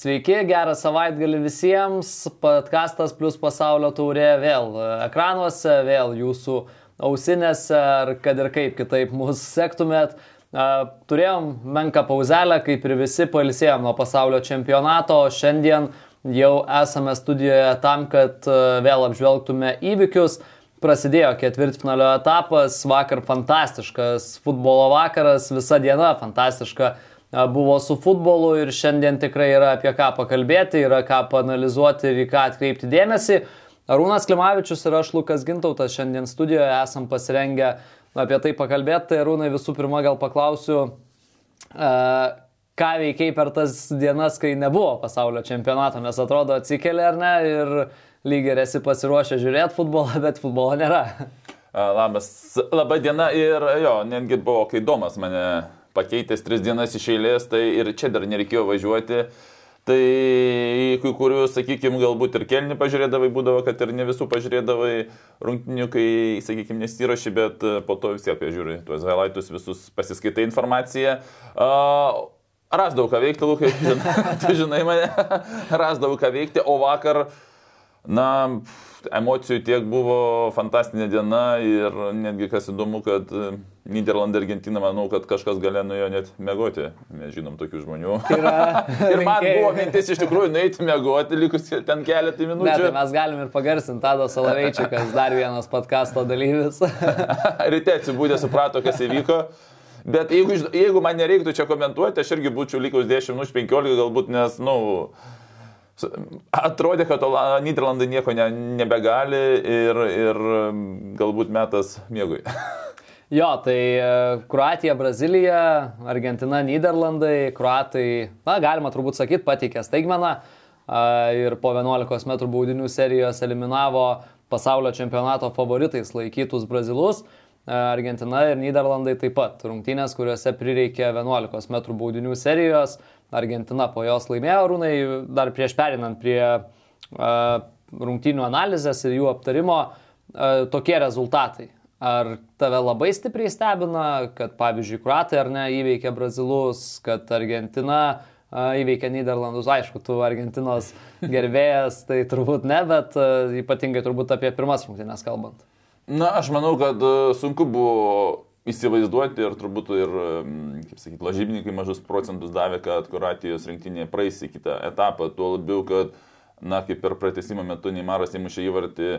Sveiki, gerą savaitgalį visiems. Podcastas plus pasaulio taurė vėl ekranuose, vėl jūsų ausinėse, ar kad ir kaip kitaip mūsų sektumėt. Turėjom menką pauzelę, kaip ir visi palisėjom nuo pasaulio čempionato, šiandien jau esame studijoje tam, kad vėl apžvelgtume įvykius. Prasidėjo ketvirtfinalio etapas, vakar fantastiškas futbolo vakaras, visa diena fantastiška buvo su futbolu ir šiandien tikrai yra apie ką pakalbėti, yra ką panalizuoti ir į ką atkreipti dėmesį. Arūnas Klimavičius ir aš Lukas Gintautas šiandien studijoje esam pasirengę apie tai pakalbėti. Tai Arūnai visų pirma gal paklausiu, ką veikiai per tas dienas, kai nebuvo pasaulio čempionato, nes atrodo atsikeli ar ne ir lygiai esi pasiruošę žiūrėti futbolą, bet futbolo nėra. Labas, laba diena ir jo, netgi buvo, kai Domas mane pakeitęs tris dienas iš eilės, tai ir čia dar nereikėjo važiuoti. Tai kai kurių, sakykime, galbūt ir kelnių pažiūrėdavai, būdavo, kad ir ne visų pažiūrėdavai rungtinių, kai, sakykime, nesiroši, bet po to vis tiek žiūri tuos highlightus, visus pasiskaitai informaciją. Uh, rasdavau ką veikti, Lukai, tu žinai mane, rasdavau ką veikti, o vakar, na, emocijų tiek buvo fantastinė diena ir netgi kas įdomu, kad Niderlandai, Argentina, manau, kad kažkas galėjo nuėjo net mėgoti. Mes žinom tokių žmonių. Yra, ir man buvo mintis iš tikrųjų nueiti mėgoti, likus ten keletą minučių. Ne, tai mes galim ir pagarsinti Tado Salaveičikas, dar vienas podkasto dalyvis. Ryte atsibūdė, suprato, kas įvyko. Bet jeigu, jeigu man nereiktų čia komentuoti, aš irgi būčiau likus 10 minučių 15 galbūt, nes, na, nu, atrodė, kad Niderlandai nieko ne, nebegali ir, ir galbūt metas mėgui. Jo, tai Kroatija, Brazilija, Argentina, Niderlandai, Kroatai, na, galima turbūt sakyti, pateikė staigmeną ir po 11 m baudinių serijos eliminavo pasaulio čempionato favoritais laikytus brazilus. Argentina ir Niderlandai taip pat. Rungtynės, kuriuose prireikė 11 m baudinių serijos. Argentina po jos laimėjo rūnai, dar prieš perinant prie rungtynių analizės ir jų aptarimo, tokie rezultatai. Ar tave labai stipriai stebina, kad pavyzdžiui, Kruatai ar ne įveikė Brazilus, kad Argentina įveikė Niderlandus, aišku, tu Argentinos gerbėjas, tai turbūt ne, bet ypatingai turbūt apie pirmas rungtynės kalbant. Na, aš manau, kad sunku buvo įsivaizduoti ir turbūt ir, kaip sakyti, lažybininkai mažus procentus davė, kad Kroatijos rinktinė praeis į kitą etapą, tuo labiau, kad, na, kaip per pratesimo metu Neimaras įmušė įvartį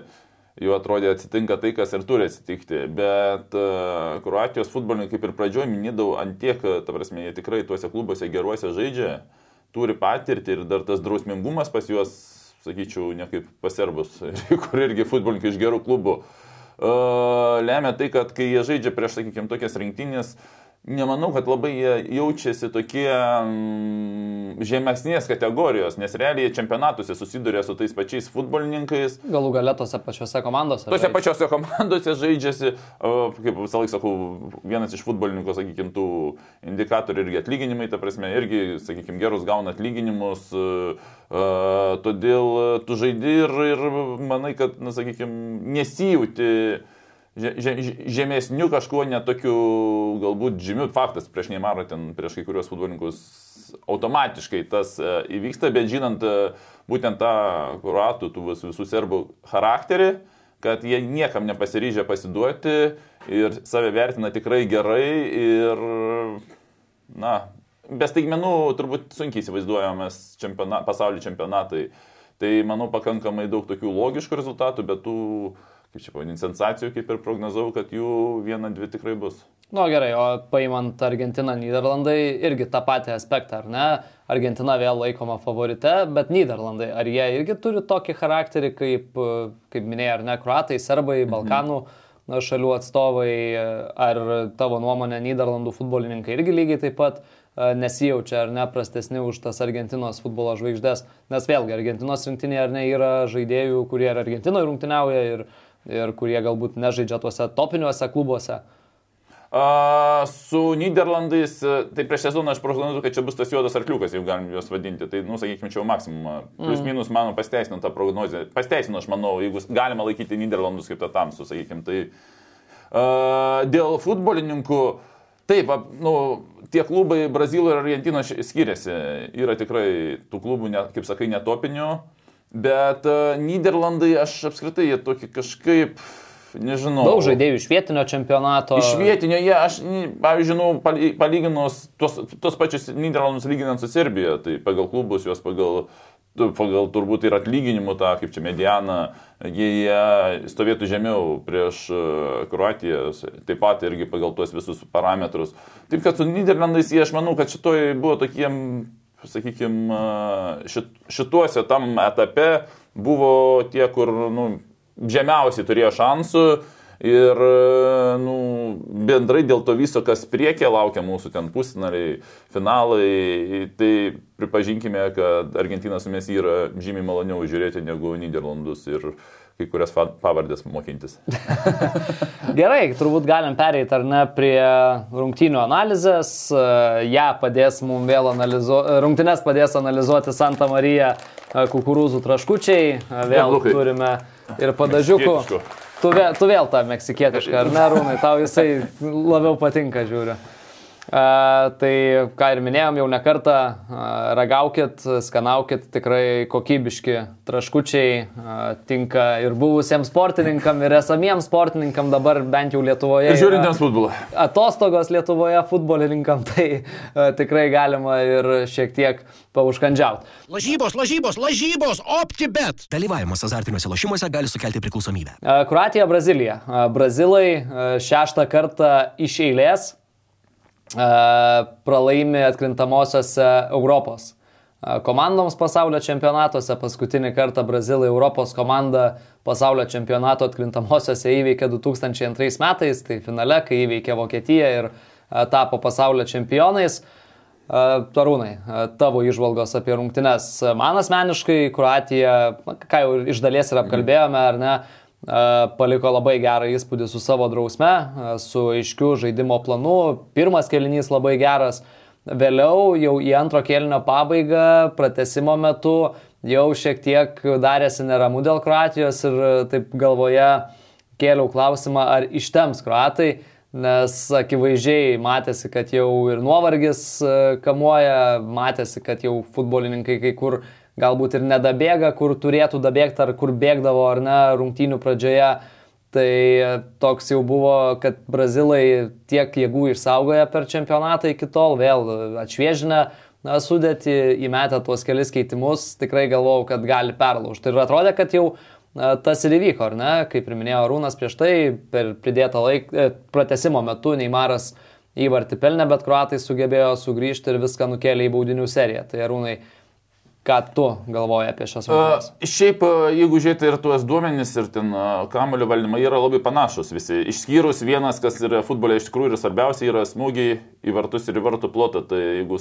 jau atrodė atsitinka tai, kas ir turi atsitikti. Bet uh, Kroatijos futbolininkai kaip ir pradžioje minėdavau, ant tiek, ta prasme, jie tikrai tuose klubuose geruose žaidžia, turi patirtį ir dar tas drausmingumas pas juos, sakyčiau, ne kaip paserbus, kur irgi futbolininkai iš gerų klubų. Uh, lemia tai, kad kai jie žaidžia prieš, sakykime, tokias rinktinės, Nemanau, kad labai jie jaučiasi tokie mm, žemesnės kategorijos, nes realiai čempionatuose susiduria su tais pačiais futbolininkais. Galų galę tose pačiose komandose. Tose žaidžiasi. pačiose komandose žaidžiasi, kaip visą laiką sakau, vienas iš futbolininkų, sakykime, tų indikatorių irgi atlyginimai, ta prasme, irgi, sakykime, gerus gauna atlyginimus, todėl tu žaidi ir, ir manai, kad, na, sakykime, nesijauti žemesnių kažkuo netokių galbūt žymių faktas prieš Neimarą, ten prieš kai kurios futbolininkus automatiškai tas e, įvyksta, bet žinant e, būtent tą kuratų, tų visų serbų charakterį, kad jie niekam nepasiryžę pasiduoti ir save vertina tikrai gerai ir, na, be staigmenų turbūt sunkiai įsivaizduojamas čempiona, pasaulio čempionatai. Tai manau pakankamai daug tokių logiškų rezultatų, bet tų kaip čia pavadinti, sensacijų, kaip ir prognozavau, kad jų viena, dvi tikrai bus. Na nu, gerai, o paimant Argentiną, Niderlandai irgi tą patį aspektą, ar ne? Argentina vėl laikoma favorite, bet Niderlandai, ar jie irgi turi tokį charakterį, kaip, kaip minėjai, ar ne, kruatai, serbai, mhm. Balkanų mhm. šalių atstovai, ar tavo nuomonė, Niderlandų futbolininkai irgi lygiai taip pat nesijaučia ar ne prastesni už tas Argentinos futbolo žvaigždės, nes vėlgi Argentinos rinktinėje ar ne yra žaidėjų, kurie ir Argentinoje rungtyniauja ir ir kurie galbūt nežaidžia tuose topiniuose klubuose. Uh, su Niderlandais, tai prieš sezoną aš prognozuoju, kad čia bus tas juodas arkliukas, jeigu galim juos vadinti. Tai, nu, sakykime, čia jau maksimum. Plius mm. minus, manau, pasteisino tą prognozę. Pasteisino, aš manau, jeigu galima laikyti Niderlandus kaip tą tamsų, sakykime. Tai uh, dėl futbolininkų, taip, nu, tie klubai Braziloje ir Argentinos skiriasi. Yra tikrai tų klubų, net, kaip sakai, netopinių, bet uh, Niderlandai aš apskritai jie tokie kažkaip nežinau. Daug žaidėjų iš vietinio čempionato. Iš vietinio jie, aš, pavyzdžiui, nu, palyginus tos, tos pačius Niderlandus lyginant su Serbija, tai pagal klubus, juos pagal, pagal turbūt ir atlyginimų tą, kaip čia medianą, jie stovėtų žemiau prieš e, Kroatiją, taip pat irgi pagal tuos visus parametrus. Taip kad su Niderlandais jie, aš manau, kad šitoj buvo tokiem, sakykime, šit, šituose tam etape buvo tie, kur, nu, žemiausiai turėjo šansų. Ir nu, bendrai dėl to viso, kas priekė laukia mūsų ten pusfinaliai, finalai, tai pripažinkime, kad Argentinas mes yra žymiai maloniau žiūrėti negu Niderlandus ir kai kurias pavardės mokintis. Gerai, turbūt galim pereiti ar ne prie rungtynių analizės. Ja padės mums vėl analizuoti, rungtynės padės analizuoti Santa Marija kukurūzų traškučiai. Vėl ja, turime ir padažiukų. Tu vėl, tu vėl tą meksikietišką, ar ne, Rūnai, tau jisai labiau patinka, žiūriu. Tai, ką ir minėjom, jau nekartą ragaukit, skanaukit, tikrai kokybiški traškučiai tinka ir buvusiems sportininkam, ir esamiems sportininkam dabar bent jau Lietuvoje. Ir žiūrintiems futbolą. Atostogos Lietuvoje futbolininkam, tai tikrai galima ir šiek tiek paužkandžiauti. Lažybos, lažybos, lažybos, optibet. Dalyvavimas azartiniuose lošimuose gali sukelti priklausomybę. Kroatija, Brazilija. Brazilai šeštą kartą iš eilės pralaimi atkrintamosiose Europos komandoms pasaulio čempionatuose. Paskutinį kartą Brazilai Europos komandą pasaulio čempionato atkrintamosiose įveikė 2002 metais, tai finale, kai įveikė Vokietiją ir tapo pasaulio čempionais. Tarūnai, tavo išvalgos apie rungtynes. Man asmeniškai Kroatija, ką jau iš dalies ir apkalbėjome, ar ne, paliko labai gerą įspūdį su savo drausme, su aiškiu žaidimo planu. Pirmas kelinys labai geras. Vėliau jau į antro kelinio pabaigą, pratesimo metu, jau šiek tiek darėsi neramu dėl Kroatijos ir taip galvoje kėliau klausimą, ar ištems Kroatai, nes akivaizdžiai matėsi, kad jau ir nuovargis kamuoja, matėsi, kad jau futbolininkai kai kur uh, galbūt ir nedabėga, kur turėtų dabėgti, ar kur bėgdavo, ar ne, rungtynių pradžioje. Tai toks jau buvo, kad brazilai tiek jėgų išsaugoja per čempionatą iki tol, vėl atšviežinę sudėti, įmetę tuos kelis keitimus, tikrai galvojau, kad gali perlaužti. Ir atrodė, kad jau tas ir įvyko, ar ne? Kaip ir minėjo Rūnas prieš tai, per pridėtą laiką, e, pratesimo metu Neimaras įvartį pelnė, bet kruatai sugebėjo sugrįžti ir viską nukėlė į baudinių seriją. Tai Rūnai, Ką tu galvoji apie šios rungtynes? Šiaip, jeigu žiūrėti ir tuos duomenys, ir ten kamulio valdymą, yra labai panašus visi. Išskyrus vienas, kas yra futbole iš tikrųjų yra svarbiausia, yra smūgiai į vartus ir į vartų plotą. Tai jeigu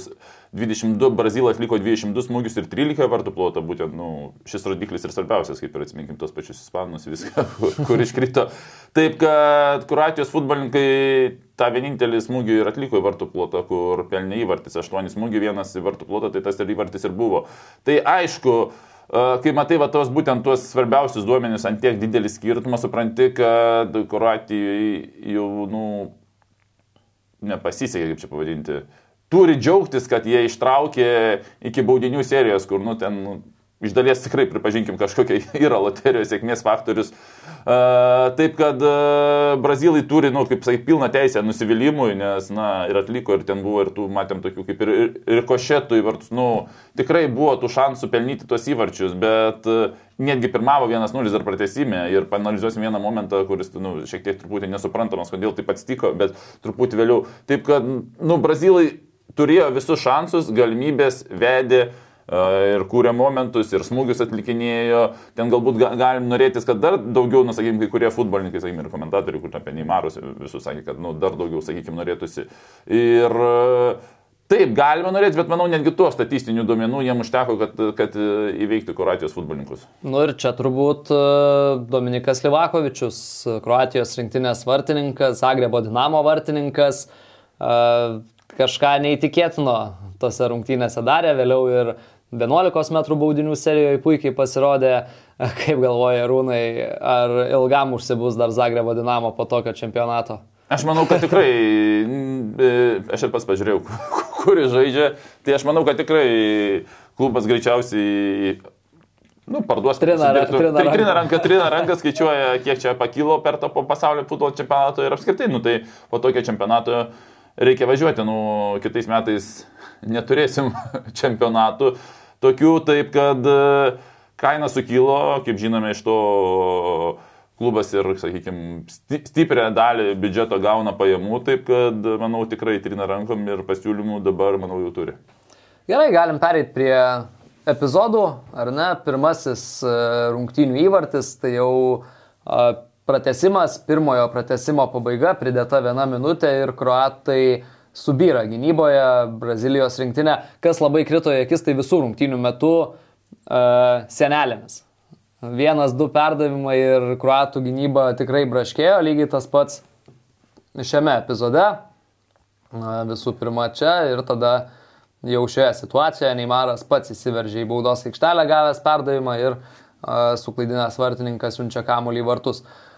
22, Brazilai atliko 22 smūgius ir 13 vartų plotą, būtent nu, šis rodiklis ir svarbiausias, kaip ir atsiminkim tos pačius ispanus, viską, kur iškrito. Taip, kad Kroatijos futbolininkai tą vienintelį smūgį ir atliko į vartų plotą, kur pelnė įvartis, aštuonis smūgių, vienas į vartų plotą, tai tas ir įvartis ir buvo. Tai aišku, kai matai va tos būtent tuos svarbiausius duomenis ant tiek didelį skirtumą, supranti, kad Kroatijai jau, nu, nepasisekė, kaip čia pavadinti. Turi džiaugtis, kad jie ištraukė iki baudinių serijos, kur, nu, ten, nu, iš dalies tikrai, pripažinkim, kažkokia yra loterijos sėkmės faktorius. Uh, taip, kad uh, brazilai turi, nu, kaip sakai, pilną teisę nusivylimui, nes, na, ir atliko, ir ten buvo, ir tų, matėm, tokių kaip ir, ir, ir košetų įvartus, nu, tikrai buvo tų šansų pelnyti tos įvarčius, bet uh, netgi pirmavo 1-0 dar pratesime ir panalizuosim vieną momentą, kuris, nu, šiek tiek truputį nesuprantamas, kodėl taip atsitiko, bet truputį vėliau. Taip, kad, nu, brazilai turėjo visus šansus, galimybės, vedė, ir kūrė momentus, ir smūgius atlikinėjo. Ten galbūt galim norėtis, kad dar daugiau, na, sakykime, kai kurie futbolininkai, sakykime, ir komentatoriai, kur apie Neimarus visus sakė, kad, nu, dar daugiau, sakykime, norėtųsi. Ir Taip, galima norėti, bet manau, netgi tuo statistinių duomenų jiems užteko, kad, kad įveikti Kroatijos futbolininkus. Nu ir čia turbūt Dominikas Livakovičius, Kroatijos rinktinės vartininkas, Zagrebo Dinamo vartininkas, kažką neįtikėtino tose rungtynėse darė, vėliau ir 11 m baudinių serijoje puikiai pasirodė, kaip galvoja Rūnai, ar ilgam užsibus dar Zagrebo Dinamo po tokio čempionato? Aš manau, kad tikrai, mm, aš ir pats pažiūrėjau, kur jis žaidžia, tai aš manau, kad tikrai klubas greičiausiai Nu, parduos. Trina, užsidirbtų. trina Tai trina ranką, trina ranką, skaičiuoja, kiek čia pakilo per tą pasaulio futbolo čempionato ir apskritai, nu tai po tokio čempionato reikia važiuoti, nu kitais metais neturėsim čempionatų tokių, taip kad e, kaina sukilo, kaip žinome, iš to klubas ir, sakykime, stiprią dalį biudžeto gauna pajamų, taip kad, manau, tikrai trina rankom ir pasiūlymų dabar, manau, jau turi. Gerai, galim pereiti prie epizodų, ar ne? Pirmasis e, rungtynių įvartis, tai jau pratesimas, pirmojo pratesimo pabaiga, pridėta viena minutė ir kruatai subyra gynyboje Brazilijos rinktinė. Kas labai krito į akis, tai visų rungtynių metu uh, senelėmis. Vienas, du perdavimai ir kruatų gynyba tikrai braškėjo, lygiai tas pats šiame epizode. Na, visų pirma čia ir tada jau šioje situacijoje Neimaras pats įsiveržė į baudos aikštelę gavęs perdavimą ir uh, suklaidinęs vartininkas siunčia kamuolį į vartus. Uh,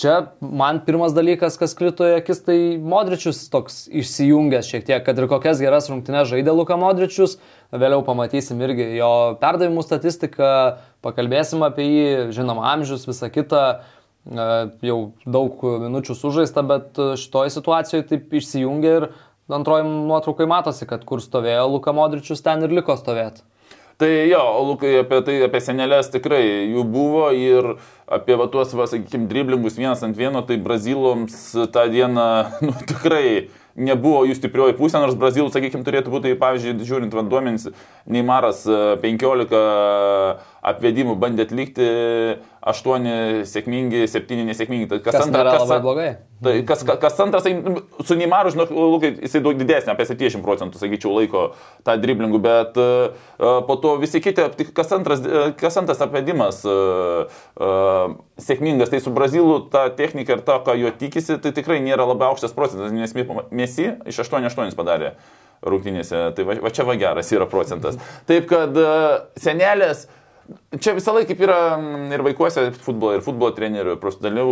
čia man pirmas dalykas, kas krito į akis, tai Modričius toks išsijungęs šiek tiek, kad ir kokias geras rungtynes žaidė Luka Modričius, vėliau pamatysim irgi jo perdavimų statistiką, pakalbėsim apie jį, žinoma, amžius, visa kita, uh, jau daug minučių sužaista, bet šitoje situacijoje taip išsijungia ir antroji nuotraukai matosi, kad kur stovėjo Luka Modričius, ten ir liko stovėti. Tai jo, Lukai, apie tai, apie senelės tikrai jų buvo ir apie va, tuos, va, sakykime, driblingus vienas ant vieno, tai Braziloms tą dieną, nu, tikrai nebuvo jų stiprioji pusė, nors Brazilų, sakykime, turėtų būti, pavyzdžiui, žiūrint vanduomenys, Neimaras 15 apvedimų bandė atlikti, 8 sėkmingi, 7 nesėkmingi. Tai Kas nėra labai blogai. Tai kas, kas, kas antras, tai su Neimaru, žinok, Lukai, jisai daug didesnė, apie 70 procentų, sakyčiau, laiko tą driblingų, bet uh, po to visi kiti, kas antras, uh, kas antras apvedimas uh, uh, sėkmingas, tai su Brazilu ta technika ir ta, ką jo tikisi, tai tikrai nėra labai aukštas procentas, nes Mesi iš 8-8 padarė rungtynėse, tai va, va čia va geras yra procentas. Taip kad uh, senelės, Čia visą laiką kaip yra mm, ir vaikuose futbolo, ir futbolo trenerių, profesionalių,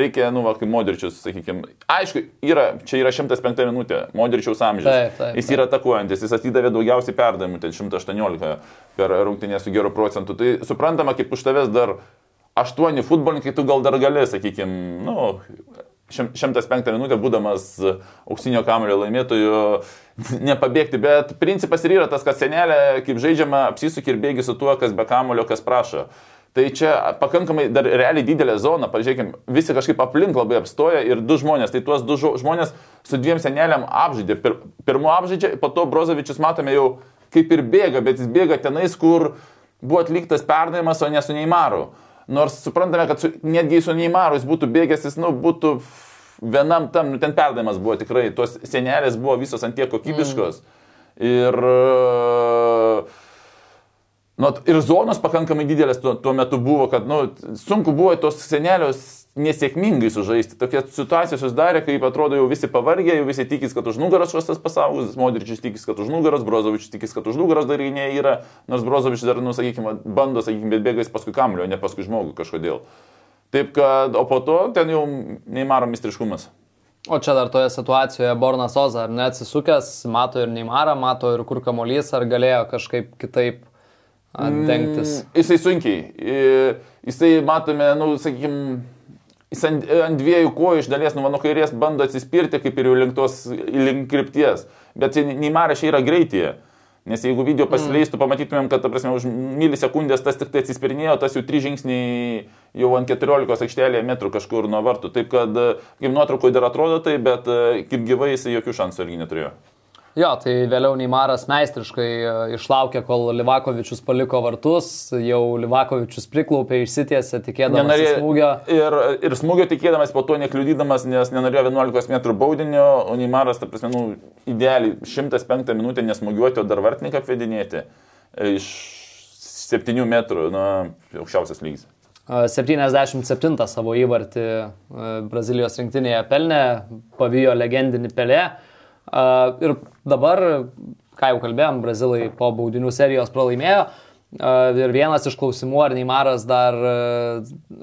reikia, nu, va, kaip Modričius, sakykime. Aišku, yra, čia yra 105 minutė, Modričiaus amžius. Taip, taip, Jis taip. yra atakuojantis, jis atidavė daugiausiai perdavimų, ten 118 per rungtynę su geru procentu. Tai suprantama, kaip už tavęs dar 8 futbolininkai, tu gal dar gali, sakykime, nu, 105 minutę būdamas auksinio kamulio laimėtoju nepabėgti, bet principas ir yra tas, kad senelė, kaip žaidžiama, apsisuk ir bėgi su tuo, kas be kamulio, kas prašo. Tai čia pakankamai dar realiai didelė zona, pažiūrėkime, visi kažkaip aplink labai apstoja ir du žmonės, tai tuos du žmonės su dviem seneliam apžaidė. Pir, pirmu apžaidžia, po to Brozovičius matome jau kaip ir bėga, bet jis bėga tenais, kur buvo atliktas perdavimas, o ne su Neimaru. Nors suprantame, kad su, netgi su Neimaru jis būtų bėgęs, jis, nu, būtų vienam tam, nu, ten perdavimas buvo tikrai, tos senelės buvo visos ant tiek kokybiškos. Mm. Ir, nu, ir zonos pakankamai didelės tuo, tuo metu buvo, kad, nu, sunku buvo tos senelios nesėkmingai sužaisti. Tokia situacija susidarė, kaip atrodo jau visi pavargę, jau visi tikis, kad už nugaros šostas pasaulis, Modričius tikis, kad už nugaros, Brozovičius tikis, kad už nugaros dar gynėjai yra, nors Brozovičius dar, nu, sakykime, bando, sakykime, bet bėgais paskui kamulio, ne paskui žmogų kažkodėl. Taip kad, o po to ten jau neįmaro mistriškumas. O čia dar toje situacijoje Bornas Oza, ar neatsisukęs, mato ir Neimarą, mato ir kur kamuolys, ar galėjo kažkaip kitaip dengtis. Mm, Jisai sunkiai. Jisai, matome, nu, sakykime, jis ant, ant dviejų kojų iš dalies, nu, mano kairės bando atsispirti kaip ir jau link tos, link krypties. Bet Neimara šiai yra greityje. Nes jeigu video pasileistų, mm. pamatytumėm, kad, ta prasme, už milisekundės tas tik tai atsispirinėjo, tas jau trys žingsniai jau ant 14 aikštelėje metrų kažkur nuo vartų. Taip kad, kaip nuotraukoje dar atrodo tai, bet kaip gyvai jisai jokių šansų irgi neturėjo. Jo, tai vėliau Neimaras meistriškai e, išlaukė, kol Livakovičius paliko vartus, jau Livakovičius priklaupė, išsitiesė, tikėdamas Nenorėjo- smūgio. Ir, ir smūgio tikėdamas, po to nekliudydamas, nes nenorėjo 11 m baudinio, o Neimaras, ta prasme, nu, idealiai 105 minutę nesmūgiuoti, o dar vartininką apvedinėti iš 7 metrų, na, aukščiausias lygis. E, 77 savo įvartį e, Brazilijos rinktinėje pelnė, pavijo legendinį pelę. Ir dabar, ką jau kalbėjom, Brazilai po baudinių serijos pralaimėjo. Ir vienas iš klausimų, ar Neimaras dar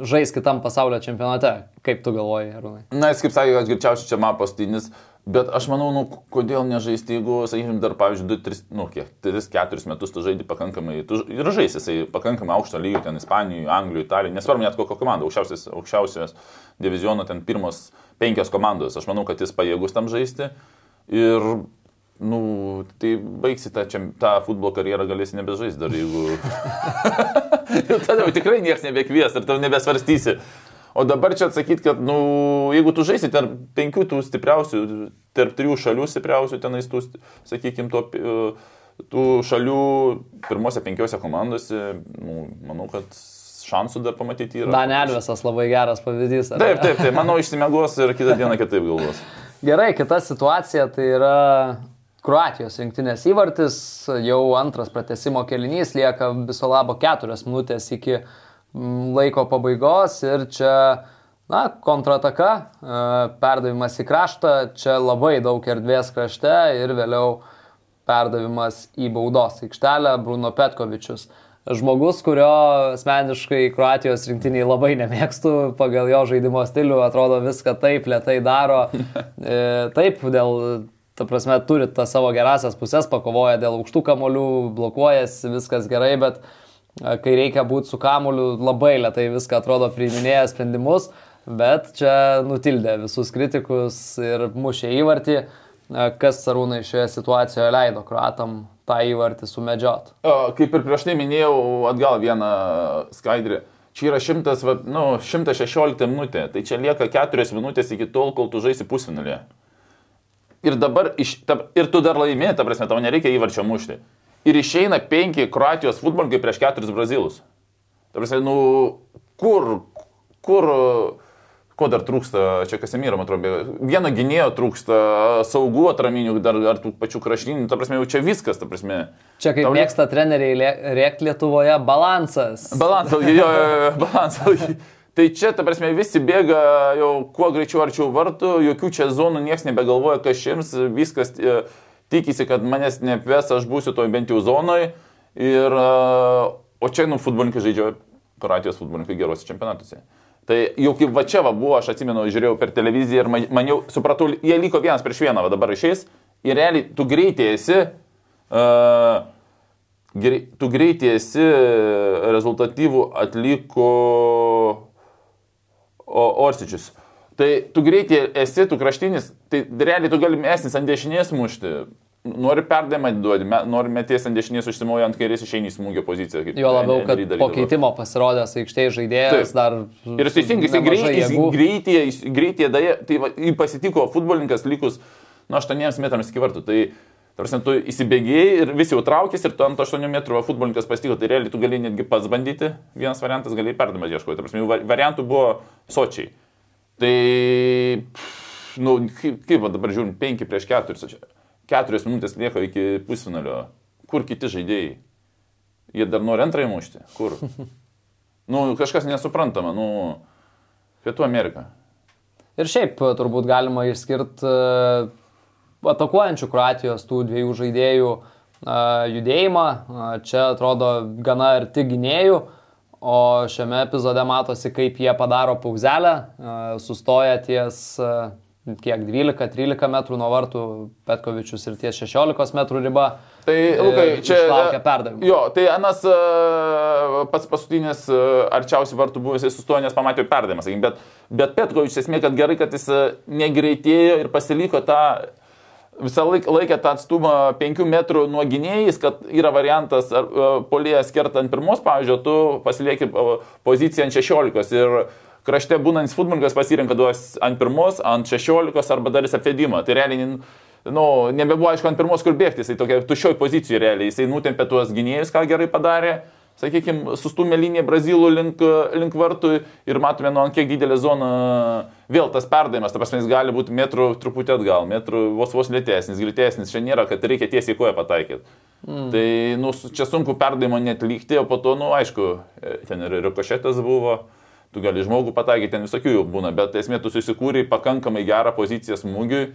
žais kitam pasaulio čempionate. Kaip tu galvoji, Arūnai? Na, jis kaip sakė, kad greičiausiai čia man pastinis. Bet aš manau, nu, kodėl nežaisti, jeigu, sakykime, dar, pavyzdžiui, 2, 3, nu, kiek, 3-4 metus tu žaidži pakankamai, tu ir žaisi, jisai pakankamai aukšto lygio ten Ispanijoje, Anglijoje, Italijoje, nesvarbu net kokią komandą, aukščiausias diviziono ten pirmos penkios komandos, aš manau, kad jis pajėgus tam žaisti. Ir Nu, tai baigsi tą, čia, tą futbolo karjerą galėsi nebežaisti dar, jeigu... tada jau tikrai niekas nebekvies ir tau nebesvarstysi. O dabar čia atsakyti, kad, nu, jeigu tu žaisi tarp penkių tų stipriausių, tarp trijų šalių stipriausių, tenais tų, sakykime, to, tų šalių pirmose penkiose komandose, nu, manau, kad šansų dar pamatyti yra. Danelvesas labai geras pavyzdys. Taip, taip, taip, manau, išsimegos ir kitą dieną kitaip galvos. Gerai, kita situacija tai yra Kroatijos rinktinės įvartis, jau antras pratesimo kelinys, lieka viso labo keturias minutės iki mm, laiko pabaigos. Ir čia, na, kontrataka, e, perdavimas į kraštą, čia labai daug erdvės krašte ir vėliau perdavimas į baudos aikštelę Bruno Petkovičius. Žmogus, kurio asmeniškai Kroatijos rinktiniai labai nemėgstu, pagal jo žaidimo stilių atrodo viską taip lietai daro. E, taip, dėl ta prasme, turi tą savo gerasias pusės, pakovoja dėl aukštų kamolių, blokuojasi, viskas gerai, bet kai reikia būti su kamoliu, labai lietai viską atrodo priiminėja sprendimus, bet čia nutildė visus kritikus ir mušė įvartį, kas Sarūnai šioje situacijoje leido kruatam tą įvartį sumedžiot. Kaip ir prieš tai minėjau, atgal vieną skaidrį. Čia yra 100, nu, 116 minutė, tai čia lieka 4 minutės iki tol, kol tu žaisi pusfinalį ir dabar, iš, ta, ir tu dar laimė, ta prasme, tau nereikia įvarčio mušti. Ir išeina penki Kroatijos futbolininkai prieš keturis brazilus. Ta prasme, nu, kur, kur, ko dar trūksta, čia Kasemyra, man atrodo, vieno gynėjo trūksta, saugų atraminių, dar ar tų pačių kraštinių, ta prasme, jau čia viskas, ta prasme. Čia kaip Tau... mėgsta treneriai rėkti Lietuvoje, balansas. Balansas, jo, jo, jo, balansas. Tai čia, ta prasme, visi bėga jau kuo greičiau arčiau vartų, jokių čia zonų, niekas nebegalvoja, kas šims, viskas e, tikisi, kad manęs neapves, aš būsiu toj bent jau zonoje. Ir, e, o čia, nu, futbolininkai žaidžia, Kroatijos futbolininkai geruose čempionatuose. Tai jau kaip va čia va buvo, aš atsimenu, žiūrėjau per televiziją ir man, man jau supratau, jie liko vienas prieš vieną, va dabar išeis. Ir realiai tu greitai esi, uh, grei, tu greitai esi rezultatyvų atliko Orsičius. Tai tu greitai esi, tu kraštinis, tai realiai tu gali esnis ant dešinės mušti. Nori perdavimą duoti, nori meties ant dešinės užsimojo ant kairės išeini į smūgio poziciją. Jo labiau, kad po keitimo pasirodęs aikštėje žaidėjas Taip. dar... Ir teisingai, jisai greitai, greitai, greitai, tai va, pasitiko futbolininkas likus nuo 8 metrams iki vartų. Tai Tarsi tu įsibėgėjai ir visi jau traukėsi ir tu ant 8 metrų futbolininkas pasitiko, tai realiai tu gali netgi pats bandyti, vienas variantas gali perdamą ieškoti. Tarsi variantų buvo sočiai. Tai, nu, kaip, kaip dabar žiūrim, 5 prieš 4, 4 minutės lieka iki pusfinalio. Kur kiti žaidėjai? Jie dar nori antrąjį mušti. Kur? Nu, kažkas nesuprantama, nu, Pietų Amerika. Ir šiaip turbūt galima išskirti atakuojančių Kroatijos tų dviejų žaidėjų judėjimą. Čia atrodo gana arti gynėjų, o šiame epizode matosi, kaip jie padaro pauzelę, sustoja ties kiek 12-13 metrų nuo vartų Petkovičius ir ties 16 metrų riba. Tai, Lukai, čia laukia perdavimo. Jo, tai Anas pats paskutinis arčiausiai vartų buvo, jisai sustojo, nes pamatė perdavimą, sakykim, bet, bet Petkovičius esmė, kad gerai, kad jis negreitėjo ir pasiliko tą visą laiką laikė tą atstumą 5 metrų nuo gynėjais, kad yra variantas e, polėjas kertant ant pirmos, pavyzdžiui, tu pasilieki e, poziciją ant 16 ir krašte būnantis futbolininkas pasirenka duos ant pirmos, ant 16 arba darys apvedimą. Tai realiai, nu, nebebuvo aišku ant pirmos kur bėgti, jisai tokia tušioj pozicijoje realiai, jisai nutempė tuos gynėjus, ką gerai padarė sakykime, sustumė liniją Brazilų link, link vartų ir matome, nu, ant kiek didelė zona vėl tas perdavimas, ta prasme, jis gali būti metrų truputį atgal, metrų vos vos lėtesnis, greitesnis, čia nėra, kad reikia tiesiai koją pataikyti. Mm. Tai, nu, čia sunku perdavimo net lygti, o po to, nu, aišku, ten ir rikošetas buvo, tu gali žmogų pataikyti, ten visokių jau būna, bet esmė tu susikūrė pakankamai gerą poziciją smūgiui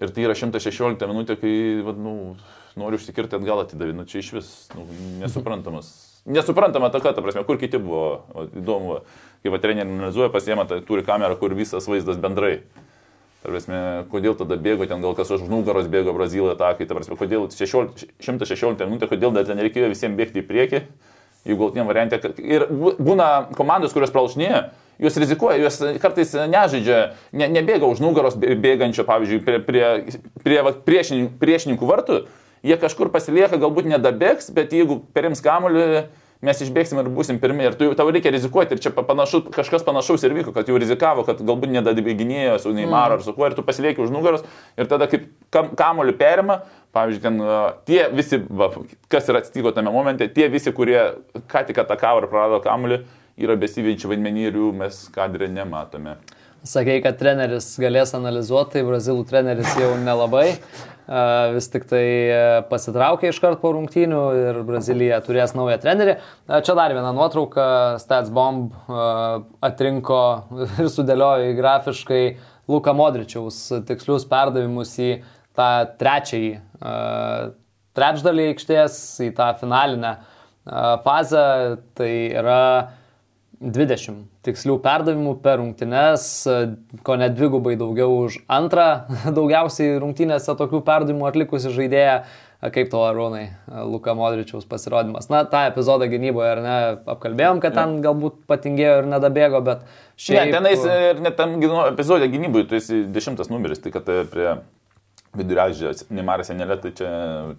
ir tai yra 116 minutė, kai, nu, noriu užsikirti atgal atidavį, nu, čia iš vis nu, nesuprantamas nesuprantama ta, ta prasme, kur kiti buvo. O, įdomu, kai va treneriai analizuoja, pasiema, tai turi kamerą, kur visas vaizdas bendrai. Tarpasme, kodėl tada bėgo ten, gal kas už nugaros bėgo Brazilai atakai, tarpasme, kodėl 16, 116 minutė, kodėl dar ten reikėjo visiems bėgti į priekį, jeigu galtiniam variantė. Ir būna komandos, kurios pralašinėja, jos rizikuoja, jos kartais nežaidžia, ne, nebėga už nugaros bėgančio, pavyzdžiui, prie, prie, prie va, priešininkų, priešininkų vartų, jie kažkur pasilieka, galbūt nedabėgs, bet jeigu perims kamuolį, mes išbėgsim ir būsim pirmi. Ir tu, tau reikia rizikuoti. Ir čia panašu, kažkas panašaus ir vyko, kad jau rizikavo, kad galbūt nedadibėginėjo su Neymar mm. ar su kuo, ir tu pasilieki už nugaros. Ir tada kaip kam, kamoliu perima, pavyzdžiui, ten tie visi, va, kas ir atsitiko tame momente, tie visi, kurie ką tik atakavo ir prarado kamoliu, yra besivyčiai vaidmenį ir jų mes kadrė nematome. Sakei, kad treneris galės analizuoti, tai brazilų treneris jau nelabai vis tik tai pasitraukė iš karto po rungtynių ir Brazilija turės naują trenerį. Čia dar viena nuotrauka, Statsbomb atrinko ir sudėliojo į grafiškai Luka Modričiaus tikslius perdavimus į tą trečiąjį trečdalį aikštės, į tą finalinę fazę. Tai yra 20 tikslių perdavimų per rungtynes, ko net dvigubai daugiau už antrą daugiausiai rungtynėse tokių perdavimų atlikusi žaidėja. Kaip to Arūnai, Luka Modričiaus pasirodymas. Na, tą epizodą gynyboje ar ne, apkalbėjom, kad ten galbūt patingėjo ir nedabėgo, bet šiaip... Ne, tenais ir net tam epizodė gynyboje tu esi dešimtas numeris, tai kad prie viduriažės Neimaras Senelė, tai čia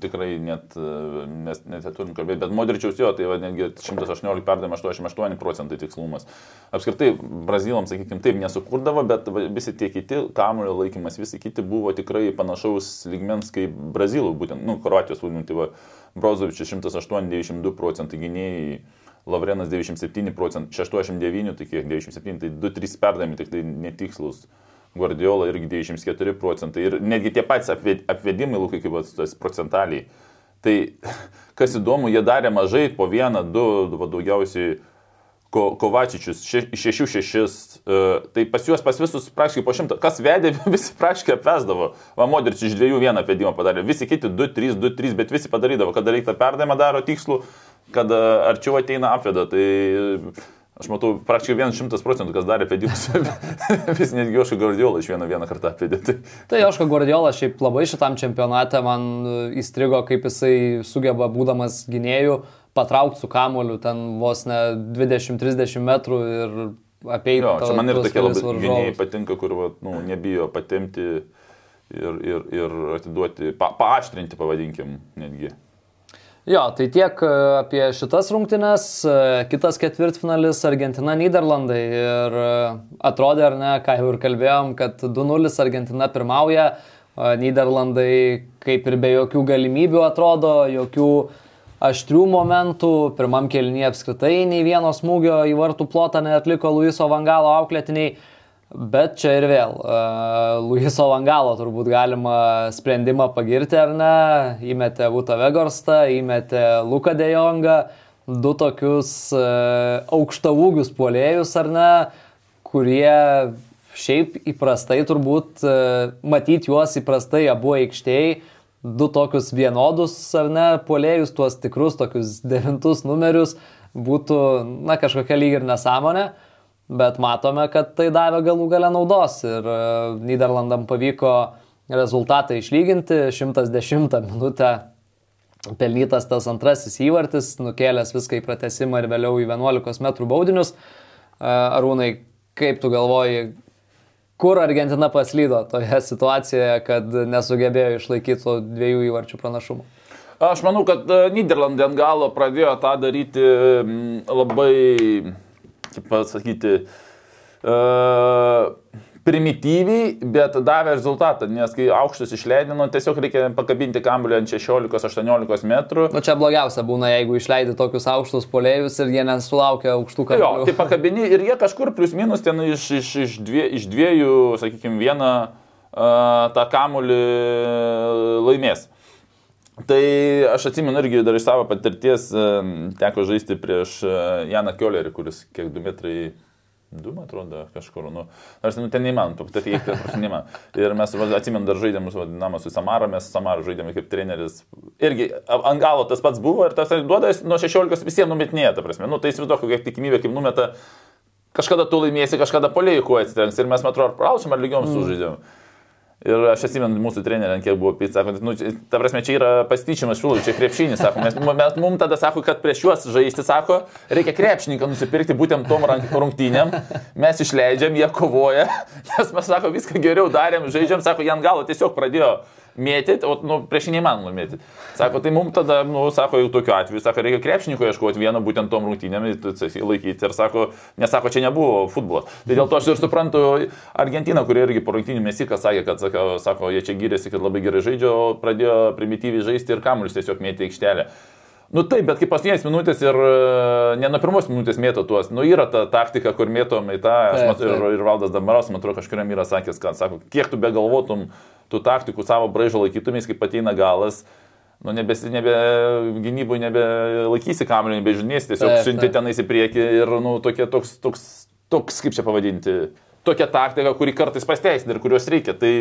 tikrai net mes net turim kalbėti, bet Modričiaus jo, tai va, netgi 118 perdavimai 88 procentai tikslumas. Apskritai, Brazilams, sakykime, taip nesukurdavo, bet visi tie kiti, kamulio laikymas, visi kiti buvo tikrai panašaus lygmens kaip Brazilų, būtent, nu, Kroatijos vadinti, tai va, Brozovičius 108-92 procentai gynėjai. Lavrenas 97 procentai, 689, tai kiek 97, tai 2-3 perdami, tik tai netikslus. Guardiola irgi 94 procentai. Ir netgi tie patys apvedimai, lūkai kaip tas procentaliai. Tai kas įdomu, jie darė mažai, po vieną, du, va, daugiausiai ko, Kovačičius, iš šešių šešis. Uh, tai pas juos, pas visus praktiškai po šimtą. Kas vedė, visi praktiškai apvesdavo. Va, Modričius iš dviejų vieną apvedimą padarė. Visi kiti 2, 3, 2, 3, bet visi padarydavo. Kada reikia perdavimą daro tikslų, kada arčiau ateina apveda. Tai Aš matau, praktiškai 100 procentų, kas darė pėdimus. Vis netgi Joška Guardiola iš vieną vieną kartą pėdė. Tai, Joška Guardiola šiaip labai šitam čempionate man įstrigo, kaip jisai sugeba, būdamas gynėjų, patraukti su kamoliu ten vos ne 20-30 metrų ir apeiti. Jo, čia man ir tokie labai gynėjai patinka, kur va, nu, nebijo patimti ir, ir, ir atiduoti, pa, paaštrinti, pavadinkim, netgi. Jo, tai tiek e, apie šitas rungtynes. E, kitas ketvirtfinalis Argentina Niderlandai. Ir e, atrodė, ar ne, ką jau ir kalbėjom, kad 2-0 Argentina pirmauja. Niderlandai kaip ir be jokių galimybių atrodo, jokių aštrių momentų. Pirmam kelnyje apskritai nei vieno smūgio į vartų plotą neatliko Luiso Vangalo auklėtiniai. Bet čia ir vėl, uh, Luiso Vangalo turbūt galima sprendimą pagirti ar ne, įmetė Vuta Vegorstą, įmetė Luka Dejongą, du tokius uh, aukštavūgius puolėjus ar ne, kurie šiaip įprastai turbūt uh, matyti juos įprastai abu aikštėjai, du tokius vienodus ar ne? Puolėjus, tuos tikrus tokius devintus numerius būtų, na, kažkokia lyg ir nesąmonė. Uh, bet matome, kad tai davė galų gale naudos ir e, Niderlandam pavyko rezultatą išlyginti 110 minutę. Pelnytas tas antrasis įvartis, nukėlęs viską į pratesimą ir vėliau į 11 m baudinius. E, Arūnai, kaip tu galvoji, kur Argentina paslydo toje situacijoje, kad nesugebėjo išlaikyti to dviejų įvarčių pranašumo? Aš manau, kad e, Niderlandai ant galo pradėjo tą daryti labai kaip pasakyti, uh, primityviai, bet davė rezultatą, nes kai aukštus išleidino, tiesiog reikia pakabinti kamulį ant 16-18 metrų. Na nu, čia blogiausia būna, jeigu išleidi tokius aukštus polėjus ir jie nesulaukia aukštų kamuolių. Jo, tai pakabini ir jie kažkur plus minus ten iš, iš, iš, dvie, iš dviejų, sakykime, vieną uh, tą kamulį laimės. Tai aš atsimenu irgi dar iš savo patirties, teko žaisti prieš Janą Kiolerį, kuris kiek 2 metrai Du, man atrodo, kažkur, nu, nors nu, ten neįmanoma, tu tai įeiti, neįmanoma. Ir mes, atsimenu, dar žaidėm, mūsų vadinamą su Samara, mes Samara žaidėme kaip treneris. Irgi ant galo tas pats buvo ir tas duoda nuo 16 visiems numetinėja, ta prasme. Nu, tai įsivaizduoju, kokia tikimybė, kaip numeta, kažkada tu laimėsi, kažkada polėjų kuo atsitrenks. Ir mes, man atrodo, ar praušim, ar lygiom mm. Ir aš atsimenu mūsų trenerį, kiek buvo pizza, sako, nu, ta prasme, čia yra pastyčiamas švilų, čia krepšinis, sako, mes, mes mums tada sako, kad prieš juos žaisti, sako, reikia krepšininką nusipirkti būtent tom rungtynėm, mes išleidžiam, jie kovoja, nes mes, sako, viską geriau darėm, žaidžiam, sako, jie ant galo tiesiog pradėjo mėtyti, o nu, prieš jį neįmanoma mėtyti. Sako, tai mums tada, nu, sako, jau tokiu atveju, sako, reikia krepšininko ieškoti vieno būtent tom rungtynėm laikyti. Ir sako, nesako, čia nebuvo futbolo. Tai dėl to aš ir suprantu Argentiną, kurie irgi po rungtynių mesikas sakė, kad, sako, sako, jie čia gyrėsi, kad labai gerai žaidžia, o pradėjo primityviai žaisti ir kamuolius tiesiog mėtyti aikštelę. Nu taip, bet kaip paskutinės minutės ir e, ne nuo pirmos minutės mėto tuos. Nu yra ta taktika, kur mėtom į tą, aš matau, ir, ir Valdas Damaras, man atrodo, kažkuriam yra sakęs, kad, sako, kiek tu be galvotum, tų taktikų savo braižo laikytumės, kaip ateina galas. Nu, nebe, nebe gynybui nebelaikysi kamelio, nebežinės, tiesiog siunti tenais į priekį ir, nu, tokie, toks, toks, toks, kaip čia pavadinti, tokia taktika, kuri kartais pasteisina ir kurios reikia. Tai,